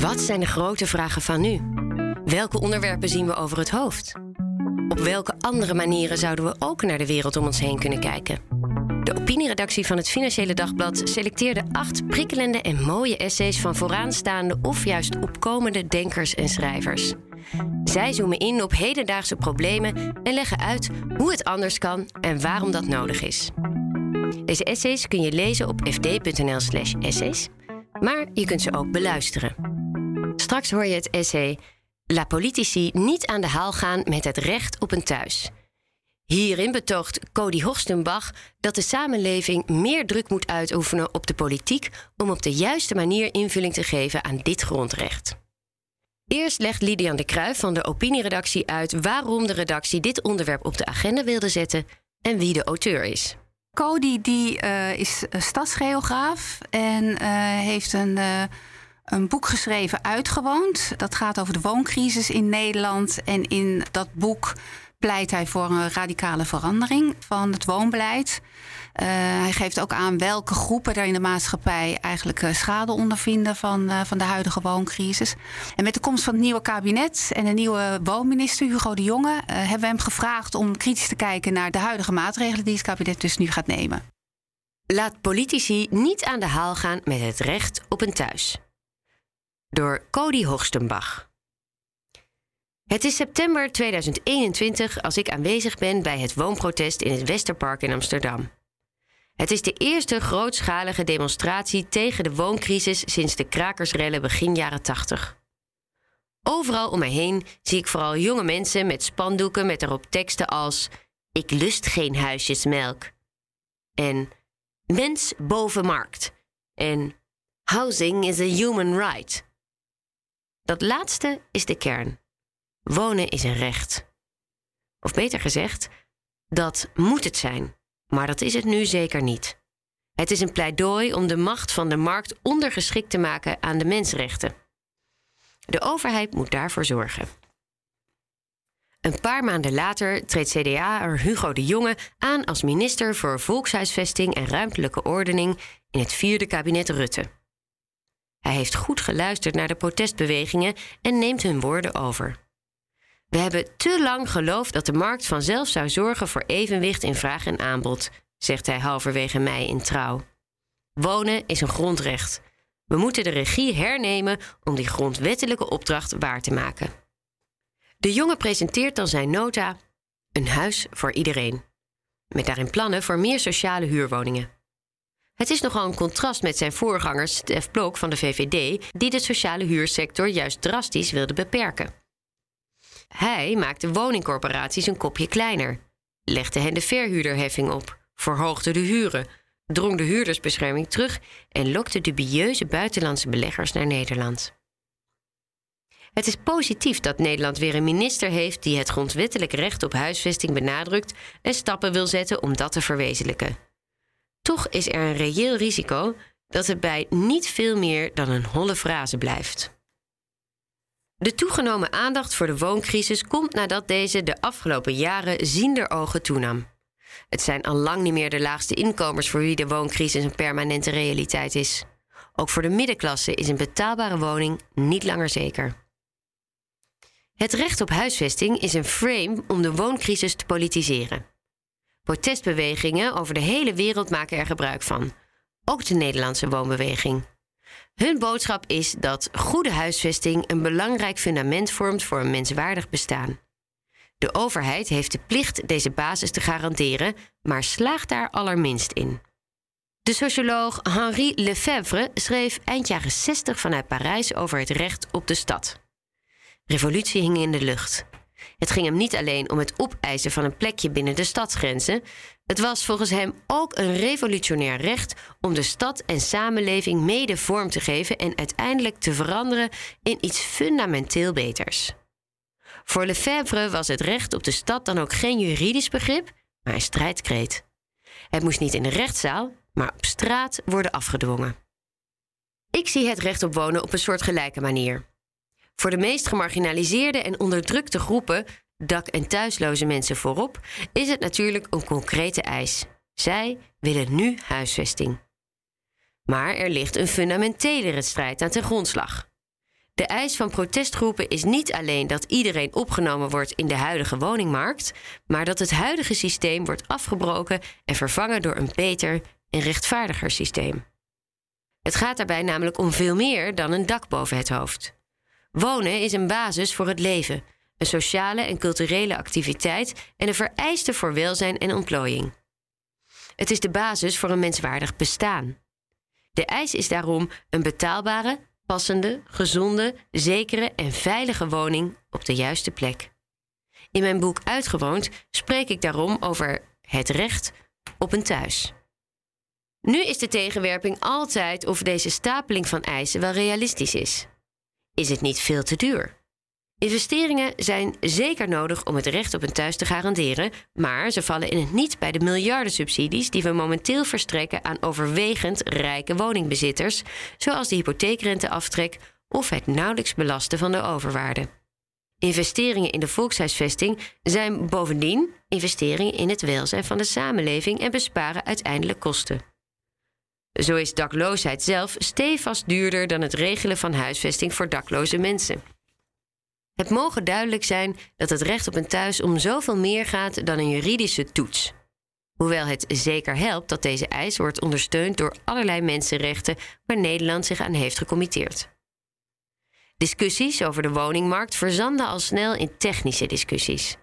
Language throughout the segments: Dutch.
Wat zijn de grote vragen van nu? Welke onderwerpen zien we over het hoofd? Op welke andere manieren zouden we ook naar de wereld om ons heen kunnen kijken? De opinieredactie van het Financiële Dagblad selecteerde acht prikkelende en mooie essays van vooraanstaande of juist opkomende denkers en schrijvers. Zij zoomen in op hedendaagse problemen en leggen uit hoe het anders kan en waarom dat nodig is. Deze essays kun je lezen op fd.nl/slash essays, maar je kunt ze ook beluisteren. Straks hoor je het essay La politici niet aan de haal gaan met het recht op een thuis. Hierin betoogt Cody Horstenbach dat de samenleving meer druk moet uitoefenen op de politiek om op de juiste manier invulling te geven aan dit grondrecht. Eerst legt Lidian de Kruijf van de opinieredactie uit waarom de redactie dit onderwerp op de agenda wilde zetten en wie de auteur is. Cody die, uh, is stadsgeograaf en uh, heeft een, een boek geschreven Uitgewoond. Dat gaat over de wooncrisis in Nederland. En in dat boek pleit hij voor een radicale verandering van het woonbeleid. Uh, hij geeft ook aan welke groepen er in de maatschappij eigenlijk uh, schade ondervinden van, uh, van de huidige wooncrisis. En met de komst van het nieuwe kabinet en de nieuwe woonminister Hugo de Jonge hebben we hem gevraagd om kritisch te kijken naar de huidige maatregelen die het kabinet dus nu gaat nemen. Laat politici niet aan de haal gaan met het recht op een thuis. Door Cody Hoogstenbach. Het is september 2021 als ik aanwezig ben bij het woonprotest in het Westerpark in Amsterdam. Het is de eerste grootschalige demonstratie tegen de wooncrisis sinds de krakersrellen begin jaren 80. Overal om mij heen zie ik vooral jonge mensen met spandoeken met erop teksten als: Ik lust geen huisjesmelk. En Mens boven markt. En Housing is a human right. Dat laatste is de kern. Wonen is een recht. Of beter gezegd, dat moet het zijn, maar dat is het nu zeker niet. Het is een pleidooi om de macht van de markt ondergeschikt te maken aan de mensenrechten. De overheid moet daarvoor zorgen. Een paar maanden later treedt CDA'er Hugo de Jonge aan als minister voor Volkshuisvesting en Ruimtelijke Ordening in het vierde kabinet Rutte. Hij heeft goed geluisterd naar de protestbewegingen en neemt hun woorden over. We hebben te lang geloofd dat de markt vanzelf zou zorgen voor evenwicht in vraag en aanbod, zegt hij halverwege mei in trouw. Wonen is een grondrecht. We moeten de regie hernemen om die grondwettelijke opdracht waar te maken. De jongen presenteert dan zijn nota Een huis voor iedereen. Met daarin plannen voor meer sociale huurwoningen. Het is nogal een contrast met zijn voorganger Stef Blok van de VVD, die de sociale huursector juist drastisch wilde beperken. Hij maakte woningcorporaties een kopje kleiner, legde hen de verhuurderheffing op, verhoogde de huren, drong de huurdersbescherming terug en lokte dubieuze buitenlandse beleggers naar Nederland. Het is positief dat Nederland weer een minister heeft die het grondwettelijk recht op huisvesting benadrukt en stappen wil zetten om dat te verwezenlijken. Toch is er een reëel risico dat het bij niet veel meer dan een holle frase blijft. De toegenomen aandacht voor de wooncrisis komt nadat deze de afgelopen jaren ziender ogen toenam. Het zijn al lang niet meer de laagste inkomens voor wie de wooncrisis een permanente realiteit is. Ook voor de middenklasse is een betaalbare woning niet langer zeker. Het recht op huisvesting is een frame om de wooncrisis te politiseren. Protestbewegingen over de hele wereld maken er gebruik van, ook de Nederlandse woonbeweging. Hun boodschap is dat goede huisvesting een belangrijk fundament vormt voor een menswaardig bestaan. De overheid heeft de plicht deze basis te garanderen, maar slaagt daar allerminst in. De socioloog Henri Lefebvre schreef eind jaren 60 vanuit Parijs over het recht op de stad. Revolutie hing in de lucht. Het ging hem niet alleen om het opeisen van een plekje binnen de stadsgrenzen. Het was volgens hem ook een revolutionair recht om de stad en samenleving mede vorm te geven en uiteindelijk te veranderen in iets fundamenteel beters. Voor Lefebvre was het recht op de stad dan ook geen juridisch begrip, maar een strijdkreet. Het moest niet in de rechtszaal, maar op straat worden afgedwongen. Ik zie het recht op wonen op een soort gelijke manier. Voor de meest gemarginaliseerde en onderdrukte groepen, dak- en thuisloze mensen voorop, is het natuurlijk een concrete eis. Zij willen nu huisvesting. Maar er ligt een fundamentelere strijd aan ten grondslag. De eis van protestgroepen is niet alleen dat iedereen opgenomen wordt in de huidige woningmarkt, maar dat het huidige systeem wordt afgebroken en vervangen door een beter en rechtvaardiger systeem. Het gaat daarbij namelijk om veel meer dan een dak boven het hoofd. Wonen is een basis voor het leven, een sociale en culturele activiteit en een vereiste voor welzijn en ontplooiing. Het is de basis voor een menswaardig bestaan. De eis is daarom een betaalbare, passende, gezonde, zekere en veilige woning op de juiste plek. In mijn boek Uitgewoond spreek ik daarom over het recht op een thuis. Nu is de tegenwerping altijd of deze stapeling van eisen wel realistisch is. Is het niet veel te duur? Investeringen zijn zeker nodig om het recht op een thuis te garanderen, maar ze vallen in het niet bij de miljarden subsidies die we momenteel verstrekken aan overwegend rijke woningbezitters, zoals de hypotheekrenteaftrek of het nauwelijks belasten van de overwaarde. Investeringen in de volkshuisvesting zijn bovendien investeringen in het welzijn van de samenleving en besparen uiteindelijk kosten. Zo is dakloosheid zelf stevast duurder dan het regelen van huisvesting voor dakloze mensen. Het mogen duidelijk zijn dat het recht op een thuis om zoveel meer gaat dan een juridische toets. Hoewel het zeker helpt dat deze eis wordt ondersteund door allerlei mensenrechten waar Nederland zich aan heeft gecommitteerd. Discussies over de woningmarkt verzanden al snel in technische discussies.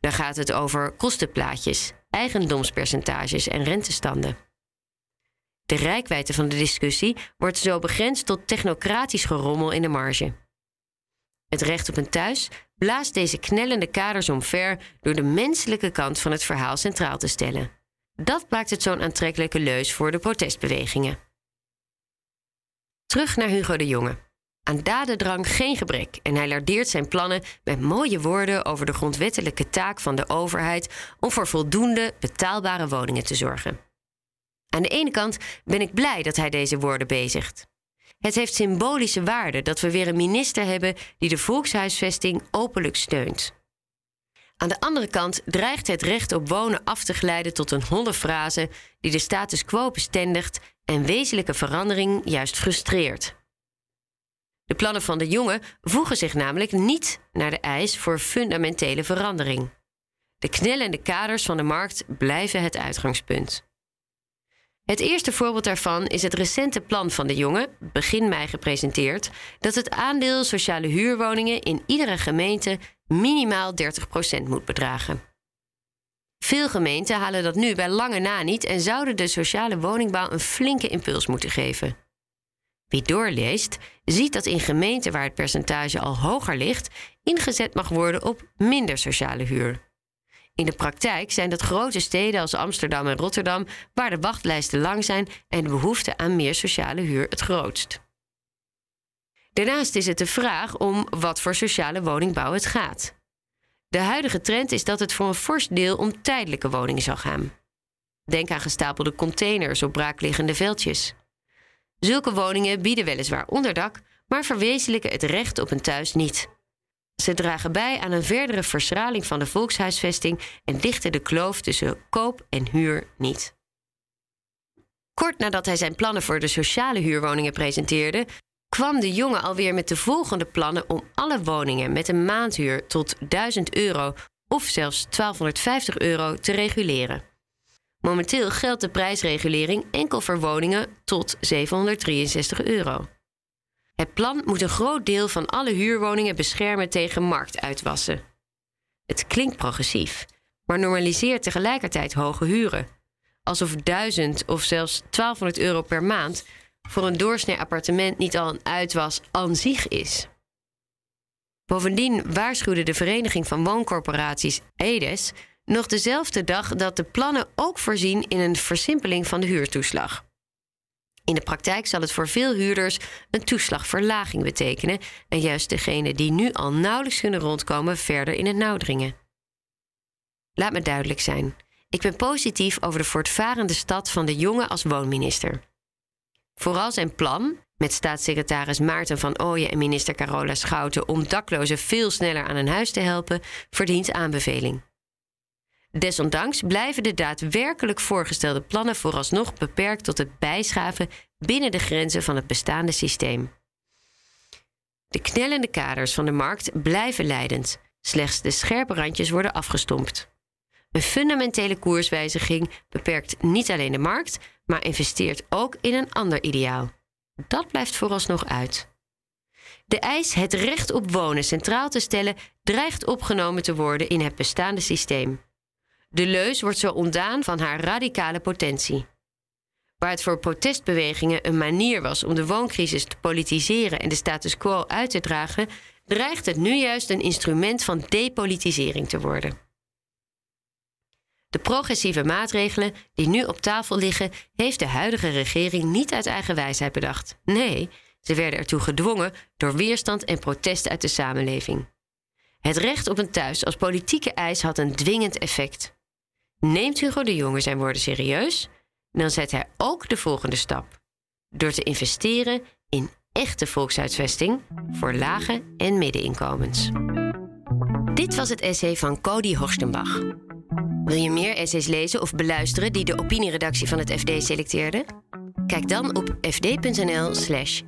Dan gaat het over kostenplaatjes, eigendomspercentages en rentestanden. De rijkwijde van de discussie wordt zo begrensd tot technocratisch gerommel in de marge. Het recht op een thuis blaast deze knellende kaders omver door de menselijke kant van het verhaal centraal te stellen. Dat maakt het zo'n aantrekkelijke leus voor de protestbewegingen. Terug naar Hugo de Jonge. Aan dadendrang geen gebrek en hij lardeert zijn plannen met mooie woorden over de grondwettelijke taak van de overheid om voor voldoende betaalbare woningen te zorgen. Aan de ene kant ben ik blij dat hij deze woorden bezigt. Het heeft symbolische waarde dat we weer een minister hebben die de volkshuisvesting openlijk steunt. Aan de andere kant dreigt het recht op wonen af te glijden tot een holle frase die de status quo bestendigt en wezenlijke verandering juist frustreert. De plannen van de jongen voegen zich namelijk niet naar de eis voor fundamentele verandering. De knellende kaders van de markt blijven het uitgangspunt. Het eerste voorbeeld daarvan is het recente plan van de jongen, begin mei gepresenteerd, dat het aandeel sociale huurwoningen in iedere gemeente minimaal 30% moet bedragen. Veel gemeenten halen dat nu bij lange na niet en zouden de sociale woningbouw een flinke impuls moeten geven. Wie doorleest, ziet dat in gemeenten waar het percentage al hoger ligt, ingezet mag worden op minder sociale huur. In de praktijk zijn dat grote steden als Amsterdam en Rotterdam, waar de wachtlijsten lang zijn en de behoefte aan meer sociale huur het grootst. Daarnaast is het de vraag om wat voor sociale woningbouw het gaat. De huidige trend is dat het voor een fors deel om tijdelijke woningen zal gaan. Denk aan gestapelde containers op braakliggende veldjes. Zulke woningen bieden weliswaar onderdak, maar verwezenlijken het recht op een thuis niet. Ze dragen bij aan een verdere verschraling van de volkshuisvesting en dichten de kloof tussen koop en huur niet. Kort nadat hij zijn plannen voor de sociale huurwoningen presenteerde, kwam de jongen alweer met de volgende plannen om alle woningen met een maandhuur tot 1000 euro of zelfs 1250 euro te reguleren. Momenteel geldt de prijsregulering enkel voor woningen tot 763 euro. Het plan moet een groot deel van alle huurwoningen beschermen tegen marktuitwassen. Het klinkt progressief, maar normaliseert tegelijkertijd hoge huren. Alsof 1000 of zelfs 1200 euro per maand voor een doorsnee appartement niet al een uitwas aan zich is. Bovendien waarschuwde de Vereniging van Wooncorporaties EDES nog dezelfde dag dat de plannen ook voorzien in een versimpeling van de huurtoeslag. In de praktijk zal het voor veel huurders een toeslagverlaging betekenen en juist degenen die nu al nauwelijks kunnen rondkomen verder in het nauw dringen. Laat me duidelijk zijn. Ik ben positief over de voortvarende stad van de jongen als woonminister. Vooral zijn plan, met staatssecretaris Maarten van Ooyen en minister Carola Schouten om daklozen veel sneller aan een huis te helpen, verdient aanbeveling. Desondanks blijven de daadwerkelijk voorgestelde plannen vooralsnog beperkt tot het bijschaven binnen de grenzen van het bestaande systeem. De knellende kaders van de markt blijven leidend. Slechts de scherpe randjes worden afgestompt. Een fundamentele koerswijziging beperkt niet alleen de markt, maar investeert ook in een ander ideaal. Dat blijft vooralsnog uit. De eis het recht op wonen centraal te stellen dreigt opgenomen te worden in het bestaande systeem. De leus wordt zo ontdaan van haar radicale potentie. Waar het voor protestbewegingen een manier was om de wooncrisis te politiseren en de status quo uit te dragen, dreigt het nu juist een instrument van depolitisering te worden. De progressieve maatregelen die nu op tafel liggen, heeft de huidige regering niet uit eigen wijsheid bedacht. Nee, ze werden ertoe gedwongen door weerstand en protest uit de samenleving. Het recht op een thuis als politieke eis had een dwingend effect. Neemt Hugo de Jonge zijn woorden serieus, dan zet hij ook de volgende stap: door te investeren in echte volkshuisvesting voor lage en middeninkomens. Dit was het essay van Cody Horstenbach. Wil je meer essays lezen of beluisteren die de opinieredactie van het FD selecteerde? Kijk dan op fd.nl/essays.